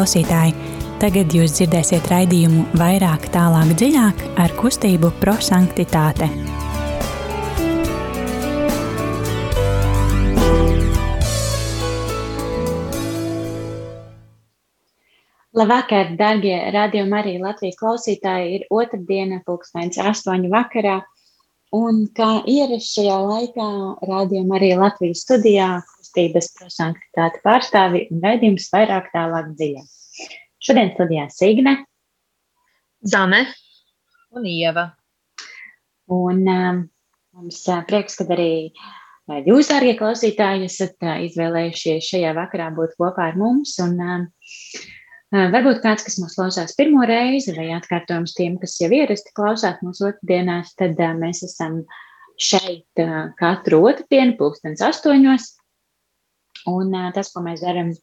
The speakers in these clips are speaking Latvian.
klausītāji! Tagad jūs dzirdēsiet raidījumu vairāk, tālāk, dziļāk ar kustību prosanktitāte. Labvakar, darbie radījuma arī Latvijas klausītāji. Ir otrdiena, pulkstenis astoņu vakarā. Un kā ierasts šajā laikā, rādījuma arī Latvijas studijā kustības prosanktitāte pārstāvi un raidījums vairāk tālāk dziļāk. Šodien studijā Signe, Zane un Ieva. Un um, mums uh, prieks, ka arī uh, jūs, dārgie klausītāji, esat uh, izvēlējušies šajā vakarā būt kopā ar mums. Un, um, varbūt kāds, kas mūs klausās pirmo reizi, vai atkārtojums tiem, kas jau ierasti klausās mūsu otrdienās, tad mēs esam šeit katru otrdienu, pulkstens astoņos. Un tas, ko mēs darām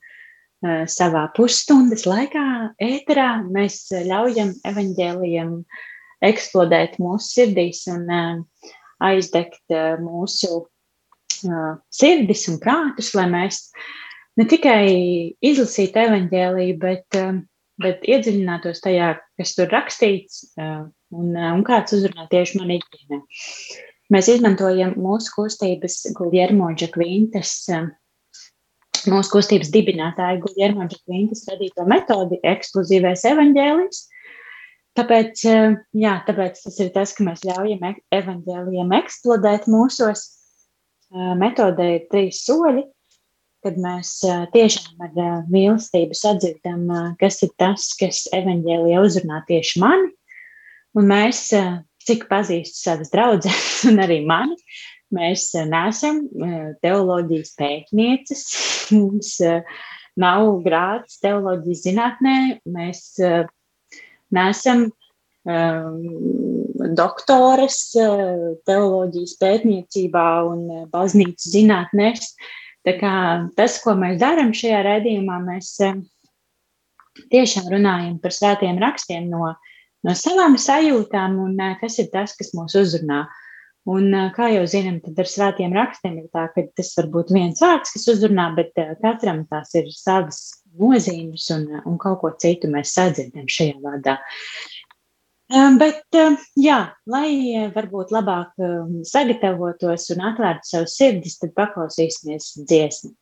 savā pusstundas laikā, ēterā, mēs ļaujam evaņģēliem eksplodēt mūsu sirdīs un aizdegt mūsu sirdis un prātus, lai mēs ne tikai izlasītu evaņģēliju, bet, bet iedziļinātos tajā, kas tur rakstīts un, un kāds uzrunā tieši man ikdienā. Mēs izmantojam mūsu kustības Guljermo Džakvintas mūsu kustības dibinātāja Guillermo Džekvintas radīto metodi ekskluzīvais evaņģēlijs. Tāpēc, eh, jā, tāpēc tas ir tas, ka mēs ļaujam evaņģēlijiem eksplodēt mūsos. Eh, metodē ir trīs soļi, kad mēs eh, tiešām ar mīlestību sadzirdam, kas ir tas, kas evaņģēlijā uzrunā tieši mani. Un mēs, cik pazīstu savas draudzenes un arī mani, Mēs eh, neesam eh, teoloģijas pētnieces, mums eh, nav grāts teoloģijas zinātnē, mēs neesam doktoras teoloģijas pētniecībā un baznīcas zinātnēs. Tā kā tas, ko mēs darām šajā redzījumā, mēs tiešām runājam par svētiem rakstiem no, no savām sajūtām un kas ir tas, kas mūs uzrunā. Uh, Un, kā jau zinām, tad ar svētiem rakstiem ir tā, ka tas var būt viens vārds, kas uzrunā, bet katram tās ir savas nozīmes un, un kaut ko citu mēs sadzirdam šajā vārdā. Bet, jā, lai varbūt labāk sagatavotos un atvērtu savus sirdis, tad paklausīsimies dziesmu.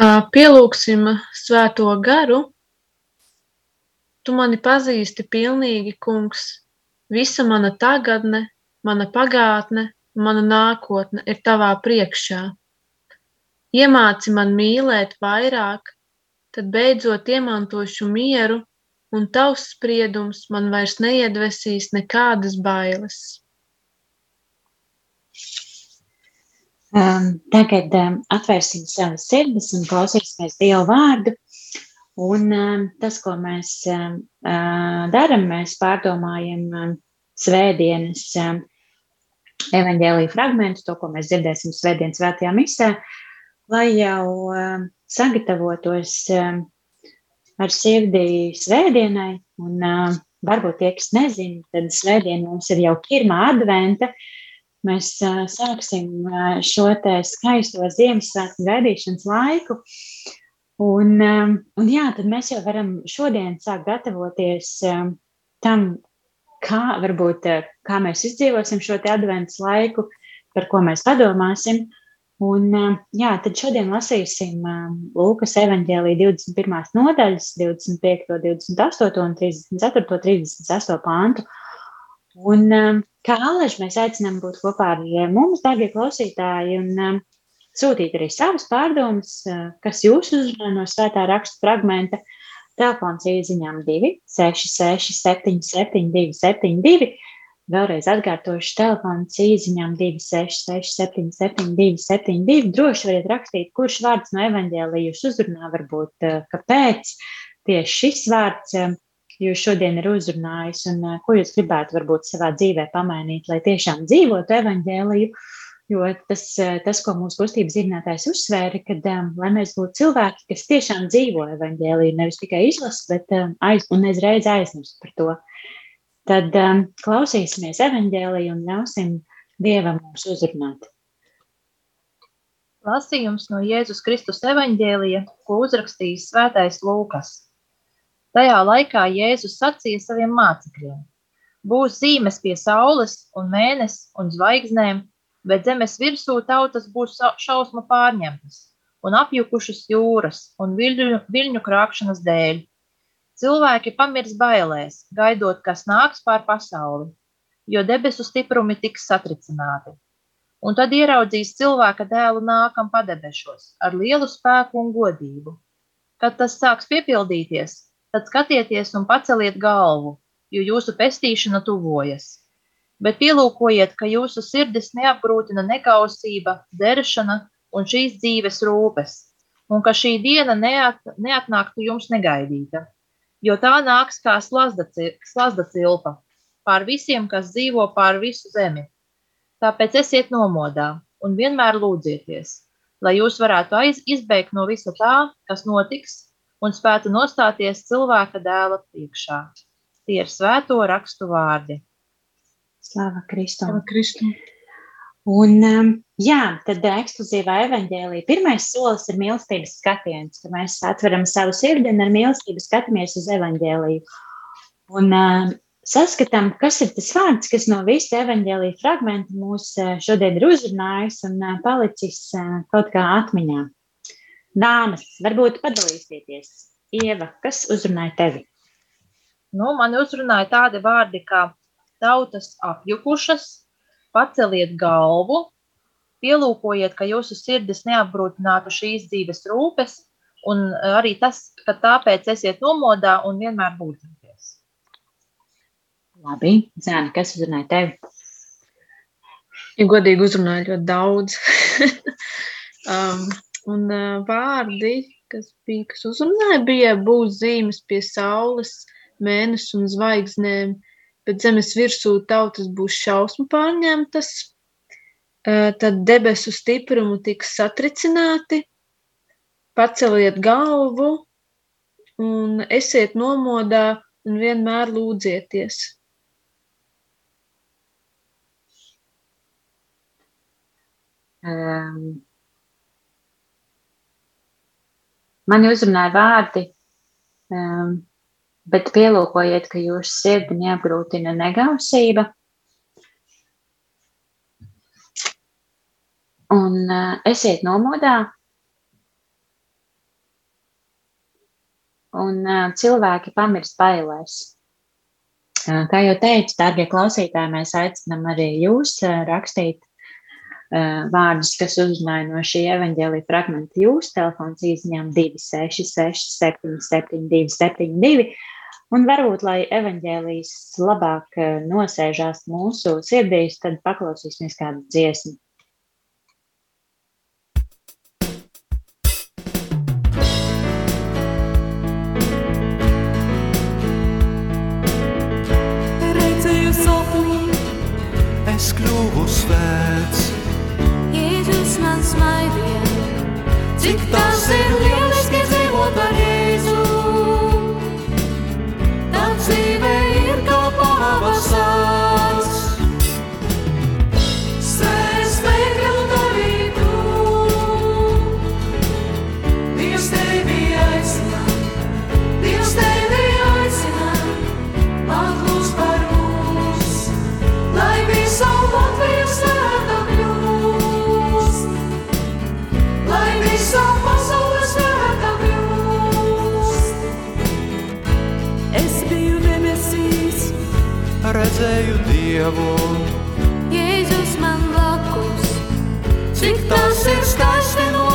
Pielūgsim svēto garu. Tu mani pazīsti pilnīgi, kungs. Visa mana tagadne, mana pagātne, mana nākotne ir tavā priekšā. Iemāci man mīlēt vairāk, tad beidzot iemantošu mieru, un tavs spriedums man vairs neiedvesīs nekādas bailes. Um, tagad um, atvērsim savas sirdis un klausīsimies Dievu vārdu. Un um, tas, ko mēs um, darām, mēs pārdomājam um, svētdienas um, evaņģēlīja fragmentu, to, ko mēs dzirdēsim svētdienas svētajā misē, lai jau um, sagatavotos um, ar sirdī svētdienai. Un um, varbūt tie, kas nezina, tad svētdiena mums ir jau pirmā adventa. Uh, mēs sāksim šo te skaisto Ziemassvētku gaidīšanas laiku. Un, un jā, tad mēs jau varam šodien sākt gatavoties tam, kā varbūt, kā mēs izdzīvosim šo te adventas laiku, par ko mēs padomāsim. Un, jā, tad šodien lasīsim Lūkas evaņģēlī 21. nodaļas, 25, 28 un 34, 38 pāntu. Un, um, kā Aleši mēs aicinām būt kopā ar mums, darbie klausītāji, un um, sūtīt arī savas pārdomas, uh, kas jūs uzrunā no svētā raksta fragmenta. Telefons īsiņām 2, 6, 6, 7, 7, 2, 7, 2. Vēlreiz atkārtošu telefonu īsiņām 2, 6, 6, 7, 7, 2, 7, 2. Droši varat rakstīt, kurš vārds no evaņģēlī jūs uzrunā, varbūt uh, kāpēc tieši šis vārds. Jūs šodien ir uzrunājis un ko jūs gribētu varbūt savā dzīvē pamainīt, lai tiešām dzīvotu evaņģēliju. Jo tas, tas, ko mūsu kustības zinātājs uzsvēra, kad um, mēs būtu cilvēki, kas tiešām dzīvo evaņģēliju, nevis tikai izlasa, bet aiz, un uzreiz aizmirst par to. Tad klausīsimies evaņģēliju un ļausim Dievam mums uzrunāt. Lasījums no Jēzus Kristus evaņģēlija, ko uzrakstījis svētais Lūkas. Tajā laikā Jēzus sacīja saviem mācekļiem: Būs zīmes pie saules un mēnesis un zvaigznēm, bet zemes virsū tautas būs šausmu pārņemtas un apjukušas jūras un viļņu, viļņu krāpšanas dēļ. Cilvēki pamirs bailēs, gaidot, kas nāks pār pasauli, jo debesu stiprumi tiks satricināti. Un tad ieraudzīs cilvēka dēlu nākam padebešos ar lielu spēku un godību. Kad tas sāks piepildīties, tad skatieties un paceliet galvu, jo jūsu pestīšana tuvojas. Bet pielūkojiet, ka jūsu sirdis neapgrūtina nekausība, deršana un šīs dzīves rūpes, un ka šī diena neat, neatnāktu jums negaidīta, jo tā nāks kā slazda, slazda cilpa pār visiem, kas dzīvo pār visu zemi. Tāpēc esiet nomodā un vienmēr lūdzieties, lai jūs varētu aiz, izbēgt no visa tā, kas notiks, un spētu nostāties cilvēka dēla priekšā. Tie ir svēto rakstu vārdi. Slava Kristum! Slava Kristum. Un, um, jā, tad ekskluzīvā evaņģēlīja pirmais solis ir mīlestības skatiens, ka mēs atveram savu sirdi un ar mīlestību skatāmies uz evaņģēlīju. Un um, saskatām, kas ir tas vārds, kas no visa evaņģēlīja fragmenta mūs uh, šodien ir uzrunājis un uh, palicis uh, kaut kā atmiņā. Dāmas, varbūt padalīsieties. Ieva, kas uzrunāja tevi? Nu, man uzrunāja tādi vārdi kā tautas apjukušas, paceliet galvu, pielūkojiet, ka jūsu sirdis neapgrūtinātu šīs dzīves rūpes, un arī tas, ka tāpēc esiet nomodā un vienmēr lūdzieties. Labi, Zēna, kas uzrunāja tevi? Ja godīgi uzrunāja ļoti daudz. um, Un uh, vārdi, kas bija, kas uzrunāja, bija būs zīmes pie saules, mēnesis un zvaigznēm, bet zemes virsū tautas būs šausmu pārņemtas, uh, tad debesu stiprumu tiks satricināti, paceliet galvu un esiet nomodā un vienmēr lūdzieties. Um, Mani uzrunāja vārdi, um, bet pielūkojiet, ka jūsu sirdi neapgrūtina negausība. Un uh, esiet nomodā un cilvēki pamirst bailēs. Kā jau teicu, darbie klausītāji, mēs aicinām arī jūs rakstīt vārdus, kas uzrunāja no šī evaņģēlīja fragmenta jūsu telefons izņem 266 772 72. Un varbūt, lai evaņģēlijas labāk nosēžās mūsu sirdīs, tad paklausīsimies kādu dziesmu. Dievu, Jēzus man blakus, cik tas ir skaisti nomirt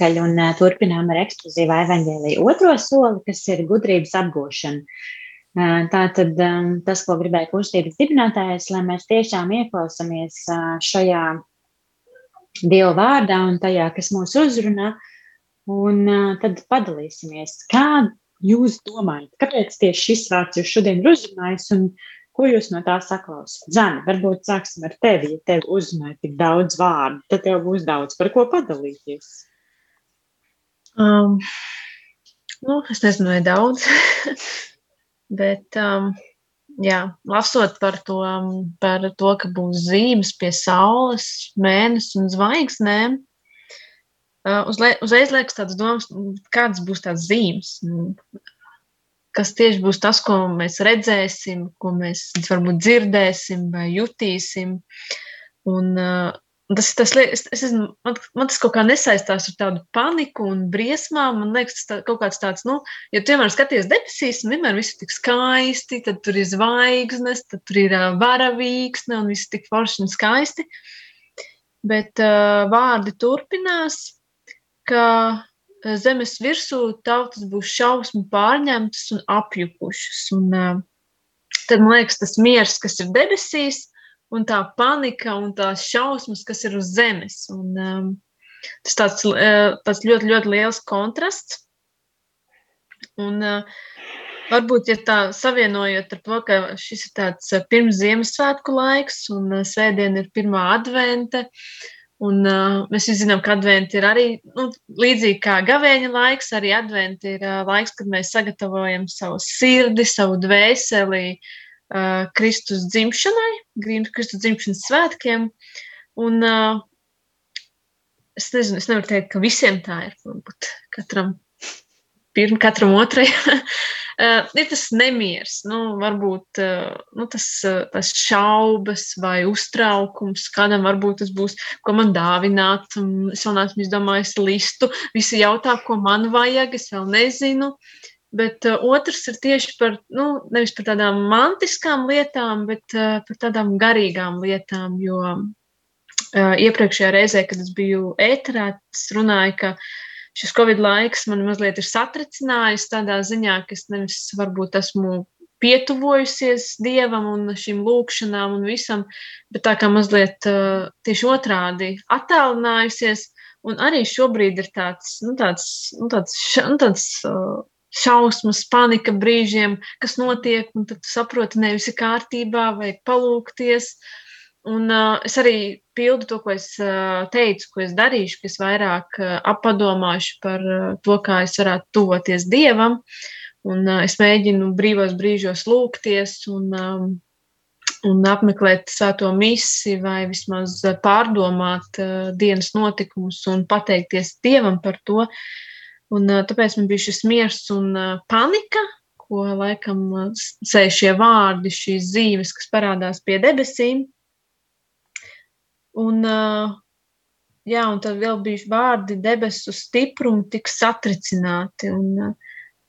atpakaļ un turpinām ar ekskluzīvu evaņģēlīju otro soli, kas ir gudrības apgūšana. Tā tad tas, ko gribēja kustības dibinātājs, lai mēs tiešām ieklausāmies šajā Dieva vārdā un tajā, kas mūs uzrunā, un tad padalīsimies, kā jūs domājat, kāpēc tieši šis vārds jūs šodien ir uzrunājis un ko jūs no tā saklausāt? Zani, varbūt sāksim ar tevi, ja tev uzrunāja tik daudz vārdu, tad tev būs daudz par ko padalīties. Um, nu, es nezinu, vai daudz, bet um, jā, lasot par to, par to, ka būs zīmes pie saules, mēnesis un zvaigznēm, uzreiz liekas tādas domas, kādas būs tās zīmes. Kas tieši būs tas, ko mēs redzēsim, ko mēs varbūt dzirdēsim vai jutīsim. Un, Tas, tas, es, es, esmu- man, man tas kaut kā nesaistās ar tādu paniku un briesmām. Man liekas, tas tā, kaut kāds tāds, nu, ja tu vienmēr skaties debesīs, un vienmēr viss ir tik skaisti, tad tur ir zvaigznes, tad tur ir varavīksne un viss tik forši un skaisti. Bet uh, vārdi turpinās, ka zemes virsū tautas būs šausmu pārņemtas un apjukušas. Un, uh, tad man liekas, tas miers, kas ir debesīs, un tā panika un tās šausmas, kas ir uz zemes. Un, um, tas tāds, uh, tāds ļoti, ļoti liels kontrasts. Un, uh, varbūt, ja tā savienojot ar to, ka šis ir tāds uh, pirms Ziemassvētku laiks un uh, sēdiena ir pirmā advente, un uh, mēs zinām, ka advente ir arī nu, līdzīgi kā gavēņa laiks, arī advente ir uh, laiks, kad mēs sagatavojam savu sirdi, savu dvēseli, uh, Kristus dzimšanai, Kristus dzimšanas svētkiem. Un, uh, es nezinu, es nevaru teikt, ka visiem tā ir. Varbūt katram pirmam, katram otrajam. Uh, ir tas nemieris, nu, varbūt uh, nu, tas, uh, tas šaubas vai uztraukums, kādam varbūt tas būs, ko man dāvināt. Es vēl neesmu izdomājis listu, visi jautā, ko man vajag, es vēl nezinu. Bet uh, otrs ir tieši par, nu, nevis par tādām mantiskām lietām, bet uh, par tādām garīgām lietām. Jo uh, iepriekšējā reizē, kad es biju ēterā, es runāju, ka šis Covid laiks man mazliet ir satricinājis tādā ziņā, ka es nevis varbūt esmu pietuvojusies dievam un šīm lūkšanām un visam, bet tā kā mazliet uh, tieši otrādi attālinājusies. Un arī šobrīd ir tāds, nu, tāds, nu, tāds, nu, tāds uh, šausmas, panika brīžiem, kas notiek, un tad saproti, nevis ir kārtībā, vajag palūkties. Uh, Un uh, es arī pildu to, ko es uh, teicu, ko es darīšu, ka es vairāk uh, apadomāšu par uh, to, kā es varētu tuvoties Dievam. Un uh, es mēģinu brīvos brīžos lūgties un, um, un apmeklēt svēto misiju vai vismaz pārdomāt uh, dienas notikumus un pateikties Dievam par to. Un, tāpēc man bija šis miers un panika, ko laikam sēž šie vārdi, šīs zīmes, kas parādās pie debesīm. Un, jā, un tad vēl bija vārdi debesu stiprumu tik satricināti. Un,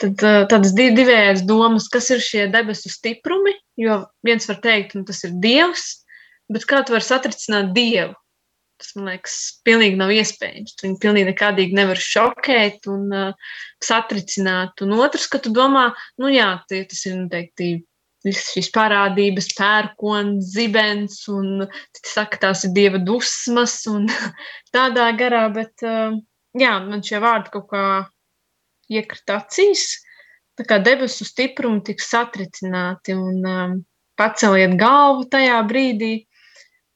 tad tādas divējas domas, kas ir šie debesu stiprumi, jo viens var teikt, nu, tas ir Dievs, bet kā tu vari satricināt Dievu? Tas, man liekas, pilnīgi nav iespējams. Viņu pilnīgi nekādīgi nevar šokēt un uh, satricināt. Un otrs, ka tu domā, nu jā, tie, tas ir noteikti visas šīs parādības, pērkons, zibens, un saka, tās ir dieva dusmas, un tādā garā, bet jā, man šie vārdi kaut kā iekrita acīs, tā kā debesu stiprumi tik satricināti, un um, paceliet galvu tajā brīdī,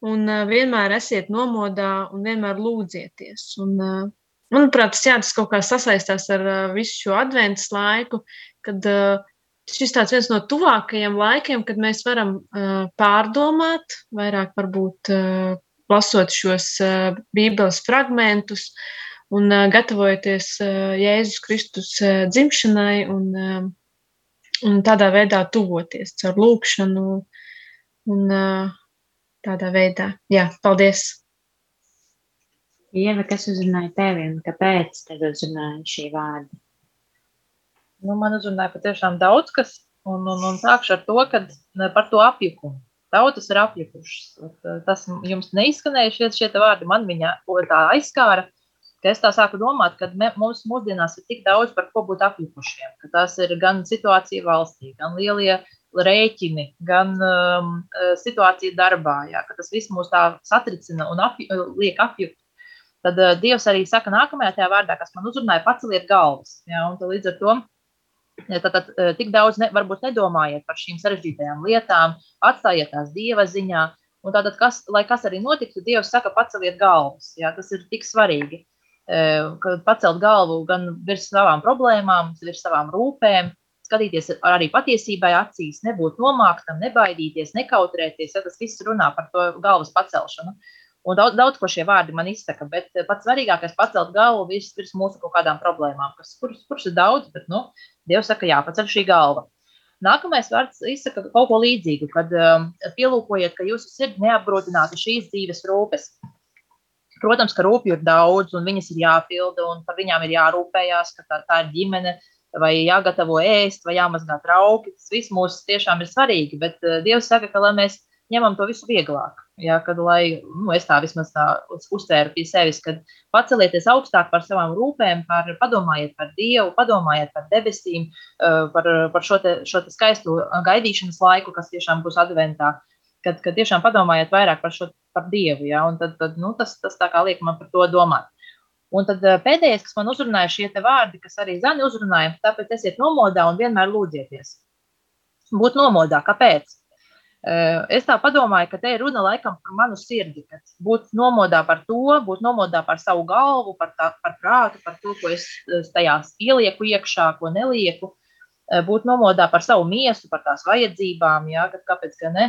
un vienmēr esiet nomodā, un vienmēr lūdzieties. Un, manuprāt, tas, jā, tas kaut kā sasaistās ar visu šo adventus laiku, kad šis tāds viens no tuvākajiem laikiem, kad mēs varam pārdomāt, vairāk varbūt lasot šos Bībeles fragmentus un gatavojoties Jēzus Kristus dzimšanai un, un tādā veidā tuvoties caur lūkšanu un tādā veidā. Jā, paldies! Ieva, kas uzrunāja tevi un kāpēc tev uzrunāja šī vārdi? nu, man uzrunāja patiešām daudz kas, un, un, un sākšu ar to, kad par to apjukumu. Tautas ir apjukušas. Tas jums neizskanēja šie, šie vārdi, man viņa tā aizskāra, ka es tā sāku domāt, ka mums mūsdienās ir tik daudz par ko būt apjukušiem, ka tas ir gan situācija valstī, gan lielie rēķini, gan um, situācija darbā, jā, ka tas viss mūs tā satricina un apju, liek apjukt. Tad uh, Dievs arī saka nākamajā tajā vārdā, kas man uzrunāja, paceliet galvas. Jā, un līdz ar to Tātad eh, tik daudz ne, varbūt nedomājiet par šīm sarežģītajām lietām, atstājiet tās dieva ziņā. Un tātad, kas, lai kas arī notiktu, Dievs saka, paceliet galvas. Jā, tas ir tik svarīgi. Eh, pacelt galvu gan virs savām problēmām, virs savām rūpēm, skatīties arī patiesībai acīs, nebūt nomāktam, nebaidīties, nekautrēties. Ja tas viss runā par to galvas pacelšanu. Un daudz, daudz ko šie vārdi man izsaka, bet eh, pats svarīgākais ir pacelt galvu virs, virs mūsu kaut kādām problēmām, kas, kuras, kuras ir daudz, bet nu, Dievs saka, jāpaceļ šī galva. Nākamais vārds izsaka kaut ko līdzīgu, kad um, pielūkojiet, ka jūsu sirds neapgrūtinātu šīs dzīves rūpes. Protams, ka rūpju ir daudz, un viņas ir jāpilda, un par viņām ir jārūpējās, ka tā, tā ir ģimene, vai jāgatavo ēst, vai jāmazgā trauki. Tas viss mums tiešām ir svarīgi, bet uh, Dievs saka, ka lai mēs ņemam to visu vieglāk. Ja, kad, lai, nu, es tā vismaz tā uztvēru pie sevis, kad pacelieties augstāk par savām rūpēm, par, padomājiet par Dievu, padomājiet par debesīm, eh, par, par šo, te, šo te skaisto gaidīšanas laiku, kas tiešām būs adventā. Kad, kad tiešām padomājiet vairāk par, šo, par Dievu, ja, un tad, tad nu, tas, tas tā kā liek man par to domāt. Un tad eh, pēdējais, kas man uzrunāja šie vārdi, kas arī Zani uzrunāja, tāpēc esiet nomodā un vienmēr lūdzieties. Būt nomodā, kāpēc? Eh, es tā domāju, ka te ir runa laikam par manu sirdi, kad būt nomodā par to, būt nomodā par savu galvu, par, tā, par prātu, par to, ko es tajā ielieku iekšā, ko nelieku. būt nomodā par savu miesu, par tās vajadzībām, jā, kāpēc gan ne.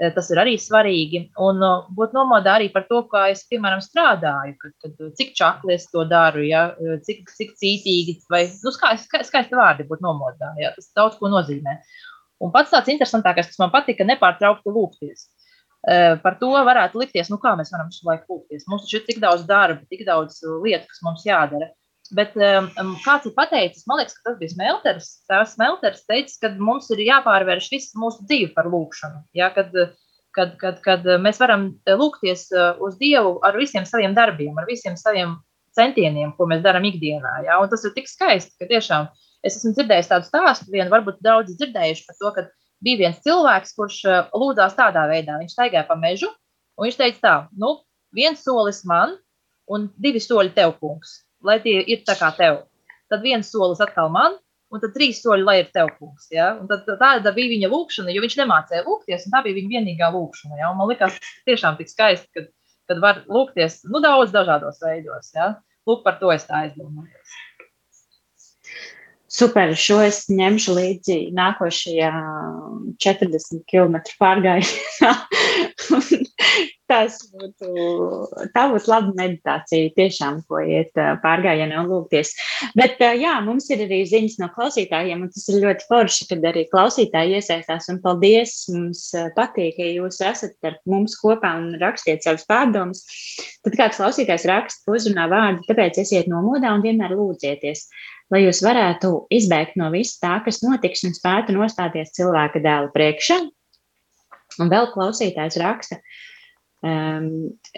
Tas ir arī svarīgi. Un būt nomodā arī par to, kā es, piemēram, strādāju, kad, kad, cik čakli es to daru, ja, cik, cik cītīgi, vai nu, skaisti, skaisti vārdi būt nomodā. Ja, tas daudz ko nozīmē. Un pats tāds interesantākais, kas man patika, nepartraukti lūgties. Par to varētu likties, nu kā mēs varam visu laiku lūgties. Mums taču ir tik daudz darba, tik daudz lietu, kas mums jādara. Bet um, kāds ir pateicis, man liekas, ka tas bija Smelters. Tās Smelters teica, ka mums ir jāpārvērš viss mūsu dzīve par lūkšanu. Ja, kad, kad, kad, kad mēs varam lūgties uz Dievu ar visiem saviem darbiem, ar visiem saviem centieniem, ko mēs darām ikdienā. Ja, tas ir tik skaisti, ka tiešām es esmu dzirdējis tādu stāstu, vienu varbūt daudz dzirdējuši par to, ka bija viens cilvēks, kurš lūdzās tādā veidā. Viņš staigāja pa mežu, un viņš teica tā, nu, viens solis man un divi soļi tev, kungs lai tie ir tā kā tev. Tad viens solis atkal man, un tad trīs soļi, lai ir tev kungs. Ja? Un tad, tāda bija viņa lūkšana, jo viņš nemācēja lūgties, un tā bija viņa vienīgā lūkšana. Ja? Un man liekas, tiešām tik skaisti, kad, kad var lūgties nu, daudz dažādos veidos. Ja? Lūk, par to es tā aizdomājos. Super, šo es ņemšu līdzi nākošajā 40 km pārgājienā. tas būtu, tā būtu laba meditācija, tiešām, ko iet pārgājienā un lūgties. Bet jā, mums ir arī ziņas no klausītājiem, un tas ir ļoti forši, kad arī klausītāji iesaistās. Un paldies, mums patīk, ka jūs esat ar mums kopā un rakstiet savus pārdomus. Tad kāds klausītājs raksta, uzrunā vārdu, tāpēc esiet nomodā un vienmēr lūdzieties lai jūs varētu izbēgt no viss tā, kas notiks, un spētu nostāties cilvēka dēla priekšā. Un vēl klausītājs raksta, um,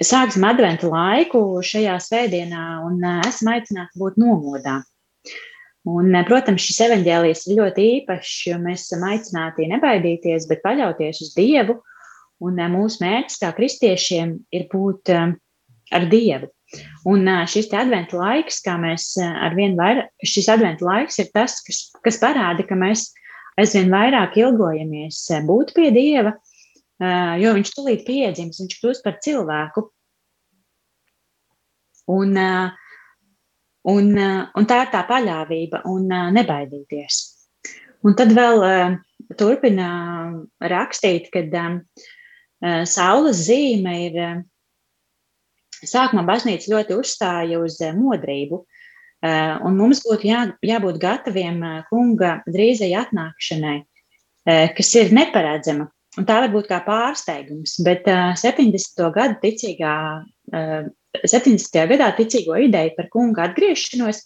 sāksim adventu laiku šajā svētdienā un uh, esam aicināti būt nomodā. Un, uh, protams, šis evaņģēlijs ir ļoti īpašs, jo mēs esam aicināti nebaidīties, bet paļauties uz Dievu. Un uh, mūsu mērķis kā kristiešiem ir būt um, ar Dievu. Un šis adventu laiks, kā mēs ar vien vairāk, šis adventu laiks ir tas, kas, kas parāda, ka mēs aizvien vairāk ilgojamies būt pie Dieva, jo viņš tulīt piedzims, viņš kļūst par cilvēku. Un, un, un tā ir tā paļāvība un nebaidīties. Un tad vēl turpina rakstīt, kad saules zīme ir Sākumā baznīca ļoti uzstāja uz eh, modrību, eh, un mums būtu jā, jābūt gataviem eh, kunga drīzai atnākšanai, kas ir neparedzama. Un tā var būt kā pārsteigums, bet 70. gadu ticīgā, 70. gadā ticīgo ideju par kunga atgriešanos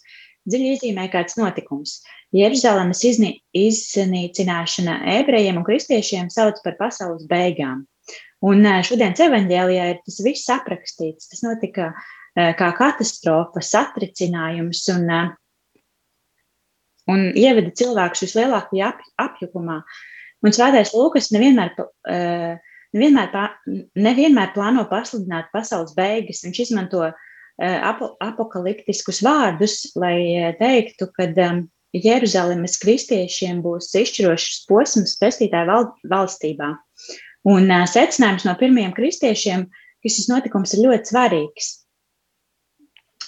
dziļi iezīmē kāds notikums. Jeruzalemes iznīcināšana ebrejiem un kristiešiem sauc par pasaules beigām. Un šodienas evanģēlijā ir tas viss aprakstīts. Tas notika kā katastrofa, satricinājums un, un ieveda cilvēkus vislielākajā apjukumā. Un svētais Lūkas nevienmēr, nevienmēr, nevienmēr plāno pasludināt pasaules beigas. Viņš izmanto ap, apakaliptiskus vārdus, lai teiktu, ka Jeruzalemes kristiešiem būs izšķirošs posms pestītāju val, valstībā. Un uh, secinājums no pirmajiem kristiešiem, ka šis notikums ir ļoti svarīgs.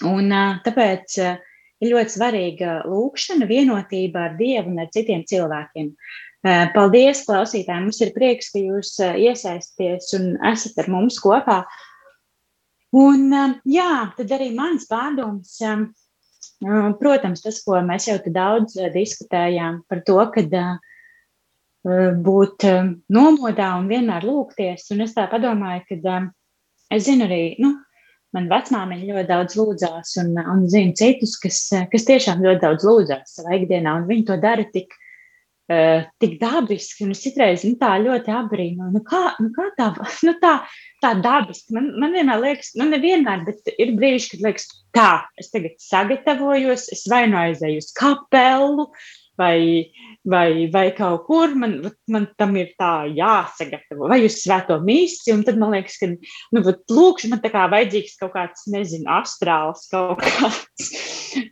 Un uh, tāpēc uh, ir ļoti svarīga lūkšana, vienotība ar Dievu un ar citiem cilvēkiem. Uh, paldies, klausītāji! Mums ir prieks, ka jūs uh, iesaisties un esat ar mums kopā. Un, uh, jā, tad arī mans pārdoms, protams, tas, ko mēs jau daudz diskutējām par to, ka Eh, būt eh, nomodā un vienmēr lūgties. Un es tā domāju, ka eh, es zinu arī, nu, man vecmāmiņa ļoti daudz lūdzās, un, un zinu citus, kas, kas tiešām ļoti daudz lūdzās savā ikdienā, un viņi to dara tik, tik dabiski, un es citreiz nu, tā ļoti abrīnu. Nu, kā, nu, kā tā, nu, tā, tā dabiski. Man, man vienmēr liekas, nu, nevienmēr, bet ir brīži, kad liekas, tā, es tagad sagatavojos, es vai nu aizēju uz kapelu, vai, vai, vai kaut kur man, man tam ir tā jāsagatavo, vai uz svēto. Un tad man liekas, ka, nu, lūk, man tā kā vajadzīgs kaut kāds, nezinu, astrāls, kaut kāds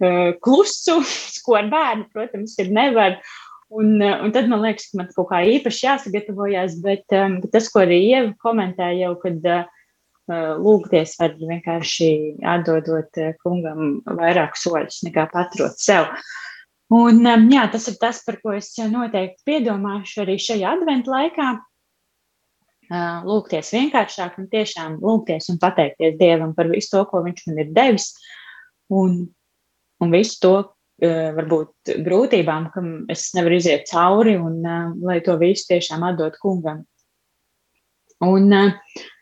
uh, klusums, ko ar bērnu, protams, ir nevar. Un, un tad man liekas, ka man kaut kā īpaši jāsagatavojas, bet, um, tas, ko arī Ieva komentēja jau, kad uh, lūgties var vienkārši atdodot kungam vairāk soļus nekā paturot sev. Un, um, jā, tas ir tas, par ko es noteikti piedomāšu arī šajā adventu laikā. Uh, lūgties vienkāršāk un tiešām lūgties un pateikties Dievam par visu to, ko Viņš man ir devis, un, un visu to, uh, varbūt grūtībām, kam es nevaru iziet cauri, un uh, lai to visu tiešām atdot kungam. Un,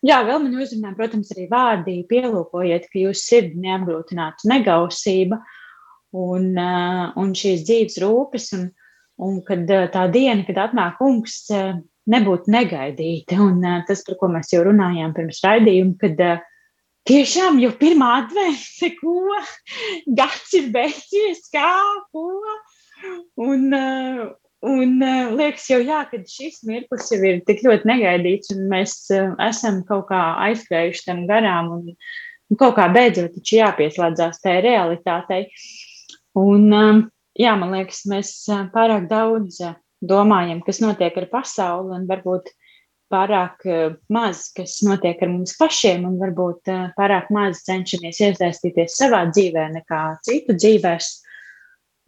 jā, vēl man uzrunā, protams, arī vārdi, pielūkojiet, ka jūs sirdi neapgrūtinātu negausība, uh, un, uh, un šīs dzīves rūpes, un, un kad uh, tā diena, kad atnāk kungs, uh, nebūtu negaidīta. Un uh, tas, par ko mēs jau runājām pirms raidījuma, kad uh, tiešām jau pirmā advents, ko gads ir beidzies, kā, ko. Un, uh, Un uh, liekas, jau jā, ka šis mirklis jau ir tik ļoti negaidīts, un mēs uh, esam kaut kā aizskrējuši tam garām, un, un kaut kā beidzot taču jāpieslēdzās tai realitātei. Un, um, jā, man liekas, mēs uh, pārāk daudz uh, domājam, kas notiek ar pasauli, un varbūt pārāk uh, maz, kas notiek ar mums pašiem, un varbūt pārāk maz cenšamies iesaistīties savā dzīvē, nekā citu dzīvēs.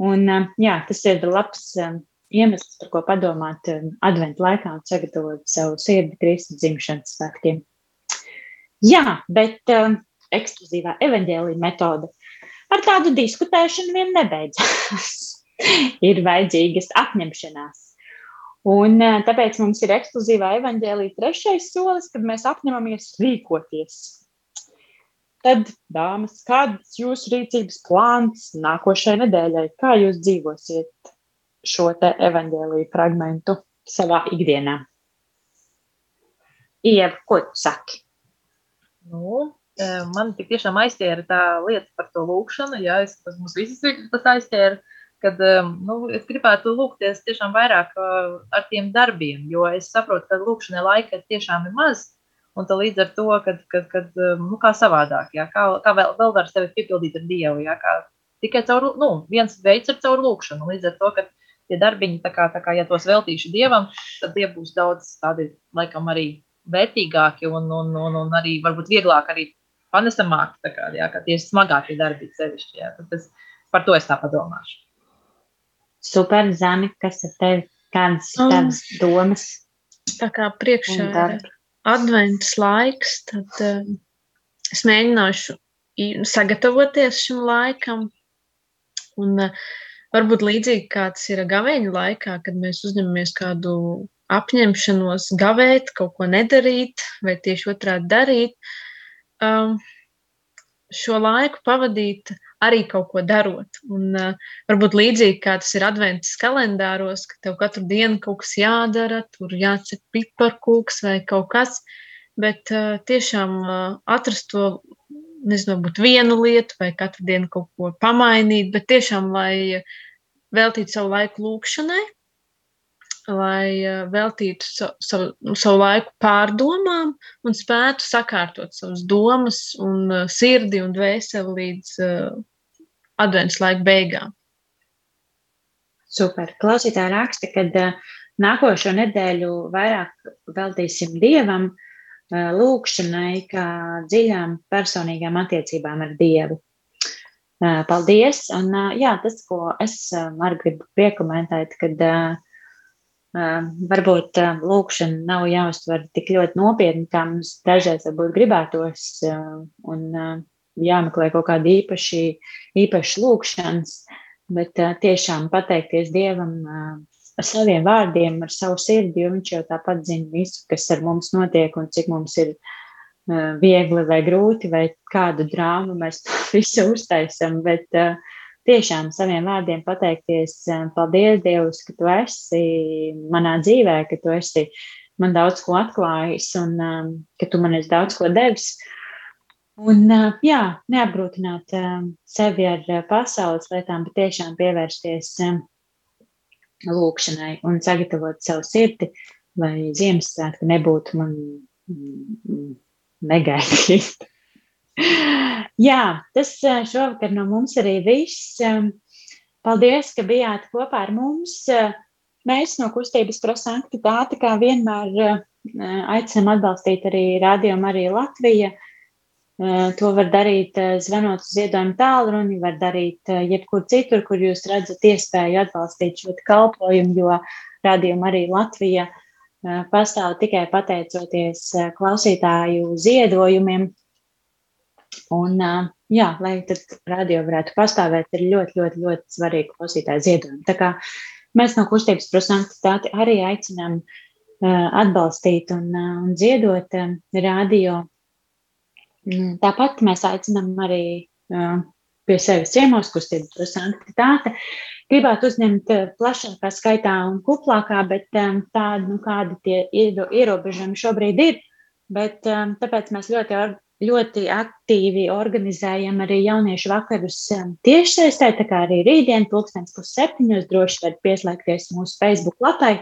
Un, um, jā, tas ir labs um, iemesls, par ko padomāt adventu laikā un sagatavot savu sirdi Kristus dzimšanas svētkiem. Jā, bet ekskluzīvā evaņģēlīja metode ar tādu diskutēšanu vien nebeidzās. ir vajadzīgas apņemšanās. Un eh, tāpēc mums ir ekskluzīvā evaņģēlīja trešais solis, kad mēs apņemamies rīkoties. Tad, dāmas, kāds ir jūsu rīcības plāns nākošajai nedēļai? Kā jūs dzīvosiet šo te evaņģēlīju fragmentu savā ikdienā? Ieva, ko tu saki? Nu, man tik tiešām aizķēra tā lieta par to lūkšanu. Jā, es, tas mums visas tas aizķēra, kad nu, es gribētu lūgties tiešām vairāk ar tiem darbiem, jo es saprotu, ka lūkšanai laika tiešām ir maz. Un tā līdz ar to, kad, kad, kad nu, kā savādāk, jā, kā, kā vēl, vēl var sevi piepildīt ar Dievu, jā, kā tikai caur, nu, viens veids ir caur lūkšanu. Līdz ar to, ka tie darbiņi, tā kā, tā kā, ja tos veltīšu Dievam, tad tie būs daudz tādi, laikam, arī vērtīgāki un, un, un, un arī varbūt vieglāk arī panesamāk, tā kā, jā, kā tieši smagākie darbi sevišķi. Jā, tad es, par to es tā padomāšu. Super, Zani, kas ir tev? Kādas ir tavas domas? Tā kā priekšā ir adventas laiks, tad uh, es mēģināšu sagatavoties šim laikam. Un uh, varbūt līdzīgi kā tas ir gaveņa laikā, kad mēs uzņemamies kādu apņemšanos gavēt, kaut ko nedarīt, vai tieši otrādi darīt. Uh, um, šo laiku pavadīt arī kaut ko darot. Un, uh, varbūt līdzīgi kā tas ir adventas kalendāros, ka tev katru dienu kaut kas jādara, tur jācep piparkūks vai kaut kas, bet uh, tiešām uh, atrast to, nezinu, varbūt vienu lietu vai katru dienu kaut ko pamainīt, bet tiešām, lai veltītu savu laiku lūkšanai, lai eh, veltītu savu, savu, savu laiku pārdomām un spētu sakārtot savas domas un uh, sirdi un dvēseli līdz uh, adventas laika beigām. Super. Klausītāji raksta, ka nākošo nedēļu vairāk veltīsim Dievam, lūkšanai, kā dziļām personīgām attiecībām ar Dievu. Paldies! Un, jā, tas, ko es arī gribu piekomentēt, kad uh, varbūt lūkšana nav jāuztver tik ļoti nopietni, kā mums dažreiz varbūt gribētos, un jāmeklē kaut kāda īpaši, īpaša lūkšanas, bet tiešām pateikties Dievam ar saviem vārdiem, ar savu sirdi, jo viņš jau tāpat zina visu, kas ar mums notiek un cik mums ir viegli vai grūti, vai kādu drāmu mēs visu uztaisam, bet uh, tiešām saviem vārdiem pateikties, eh, paldies, Dievs, ka tu esi manā dzīvē, ka tu esi man daudz ko atklājis un um, ka tu man esi daudz ko devis. Un, uh, jā, neapgrūtināt sevi ar pasaules lietām, bet tiešām pievērsties lūkšanai un sagatavot savu sirdi, lai Ziemassvētku nebūtu man mm, negaidīt. Jā, tas šovakar no mums arī viss. Paldies, ka bijāt kopā ar mums. Mēs no kustības prosanktitāte, kā vienmēr, aicinām atbalstīt arī Radio Marija Latvija. To var darīt, zvanot uz ziedojumu tālruni, var darīt jebkur citur, kur jūs redzat iespēju atbalstīt šo kalpojumu, jo rādījuma arī Latvija pastāv tikai pateicoties klausītāju ziedojumiem. Un, jā, lai tad radio varētu pastāvēt, ir ļoti, ļoti, ļoti svarīgi klausītāju ziedojumi. Tā kā mēs no kustības prosanktitāti arī aicinām atbalstīt un, un ziedot radio Mm, tāpat mēs aicinām arī pie sevis ciemos kustību par sanktitāti. Gribētu uzņemt plašākā skaitā un kuplākā, bet tādi, nu, kādi tie ierobežojumi šobrīd ir. Bet, tāpēc mēs ļoti, ļoti aktīvi organizējam arī jauniešu vakarus tiešsaistē, tā kā arī rītdien, pulkstens pusseptiņos, droši var pieslēgties mūsu Facebook lapai.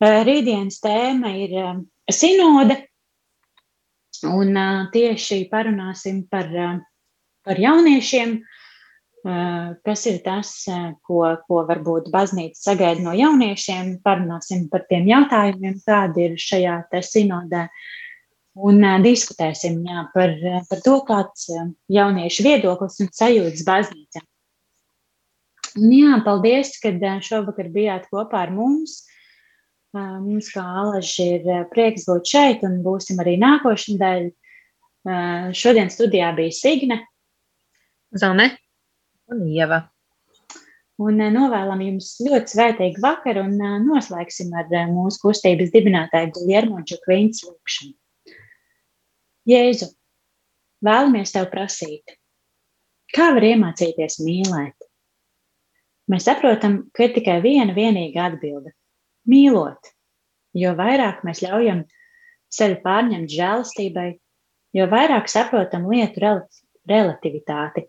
Rītdienas tēma ir sinode, Un uh, tieši parunāsim par, uh, par jauniešiem, uh, kas ir tas, uh, ko, ko varbūt baznīca sagaida no jauniešiem. Parunāsim par tiem jautājumiem, kādi ir šajā sinodē. Un uh, diskutēsim jā, par, par to, kāds uh, jauniešu viedoklis un sajūtas baznīcā. Un, jā, paldies, ka šovakar bijāt kopā ar mums. Mums kā alaži ir prieks būt šeit un būsim arī nākošais daļa. Šodien studijā bija Signe, Zane un Ieva. Un novēlam jums ļoti svētīgu vakaru un noslēgsim ar mūsu kustības dibinātāju Guljermo Čukvīnas lūkšanu. Jēzu, vēlamies tev prasīt, kā var iemācīties mīlēt? Mēs saprotam, ka ir tikai viena vienīga atbilde mīlot. Jo vairāk mēs ļaujam sevi pārņemt žēlastībai, jo vairāk saprotam lietu relativitāti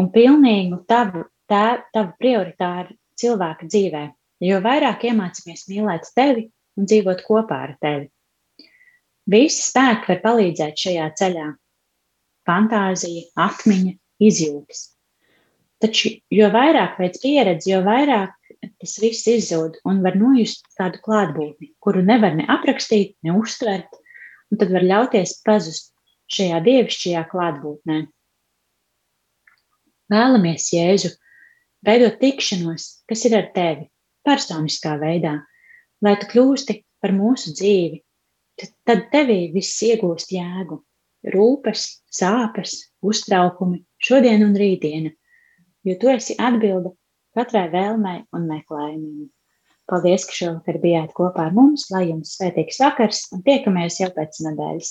un pilnīgu tavu, tā, tavu prioritāru cilvēka dzīvē, jo vairāk iemācāmies mīlēt tevi un dzīvot kopā ar tevi. Visi spēki var palīdzēt šajā ceļā. Fantāzija, atmiņa, izjūtas. Taču, jo vairāk veids pieredzi, jo vairāk tas viss izzūd un var nojust tādu klātbūtni, kuru nevar ne aprakstīt, ne uztvert, un tad var ļauties pazust šajā dievišķajā klātbūtnē. Vēlamies Jēzu veidot tikšanos, kas ir ar tevi, personiskā veidā, lai tu kļūsti par mūsu dzīvi, tad tevī viss iegūst jēgu, rūpes, sāpes, uztraukumi, šodien un rītdiena, jo tu esi atbilde katrai vēlmei un meklējumiem. Paldies, ka šovakar bijāt kopā ar mums, lai jums svētīgs vakars un tiekamies jau pēc nedēļas.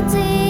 Saviem bērniem.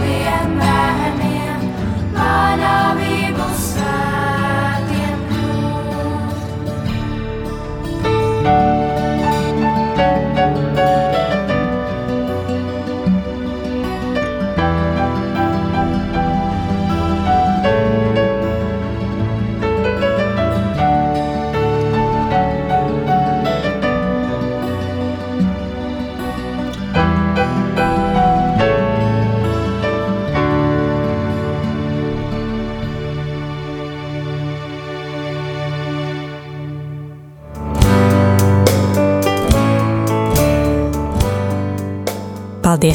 Visiem saviem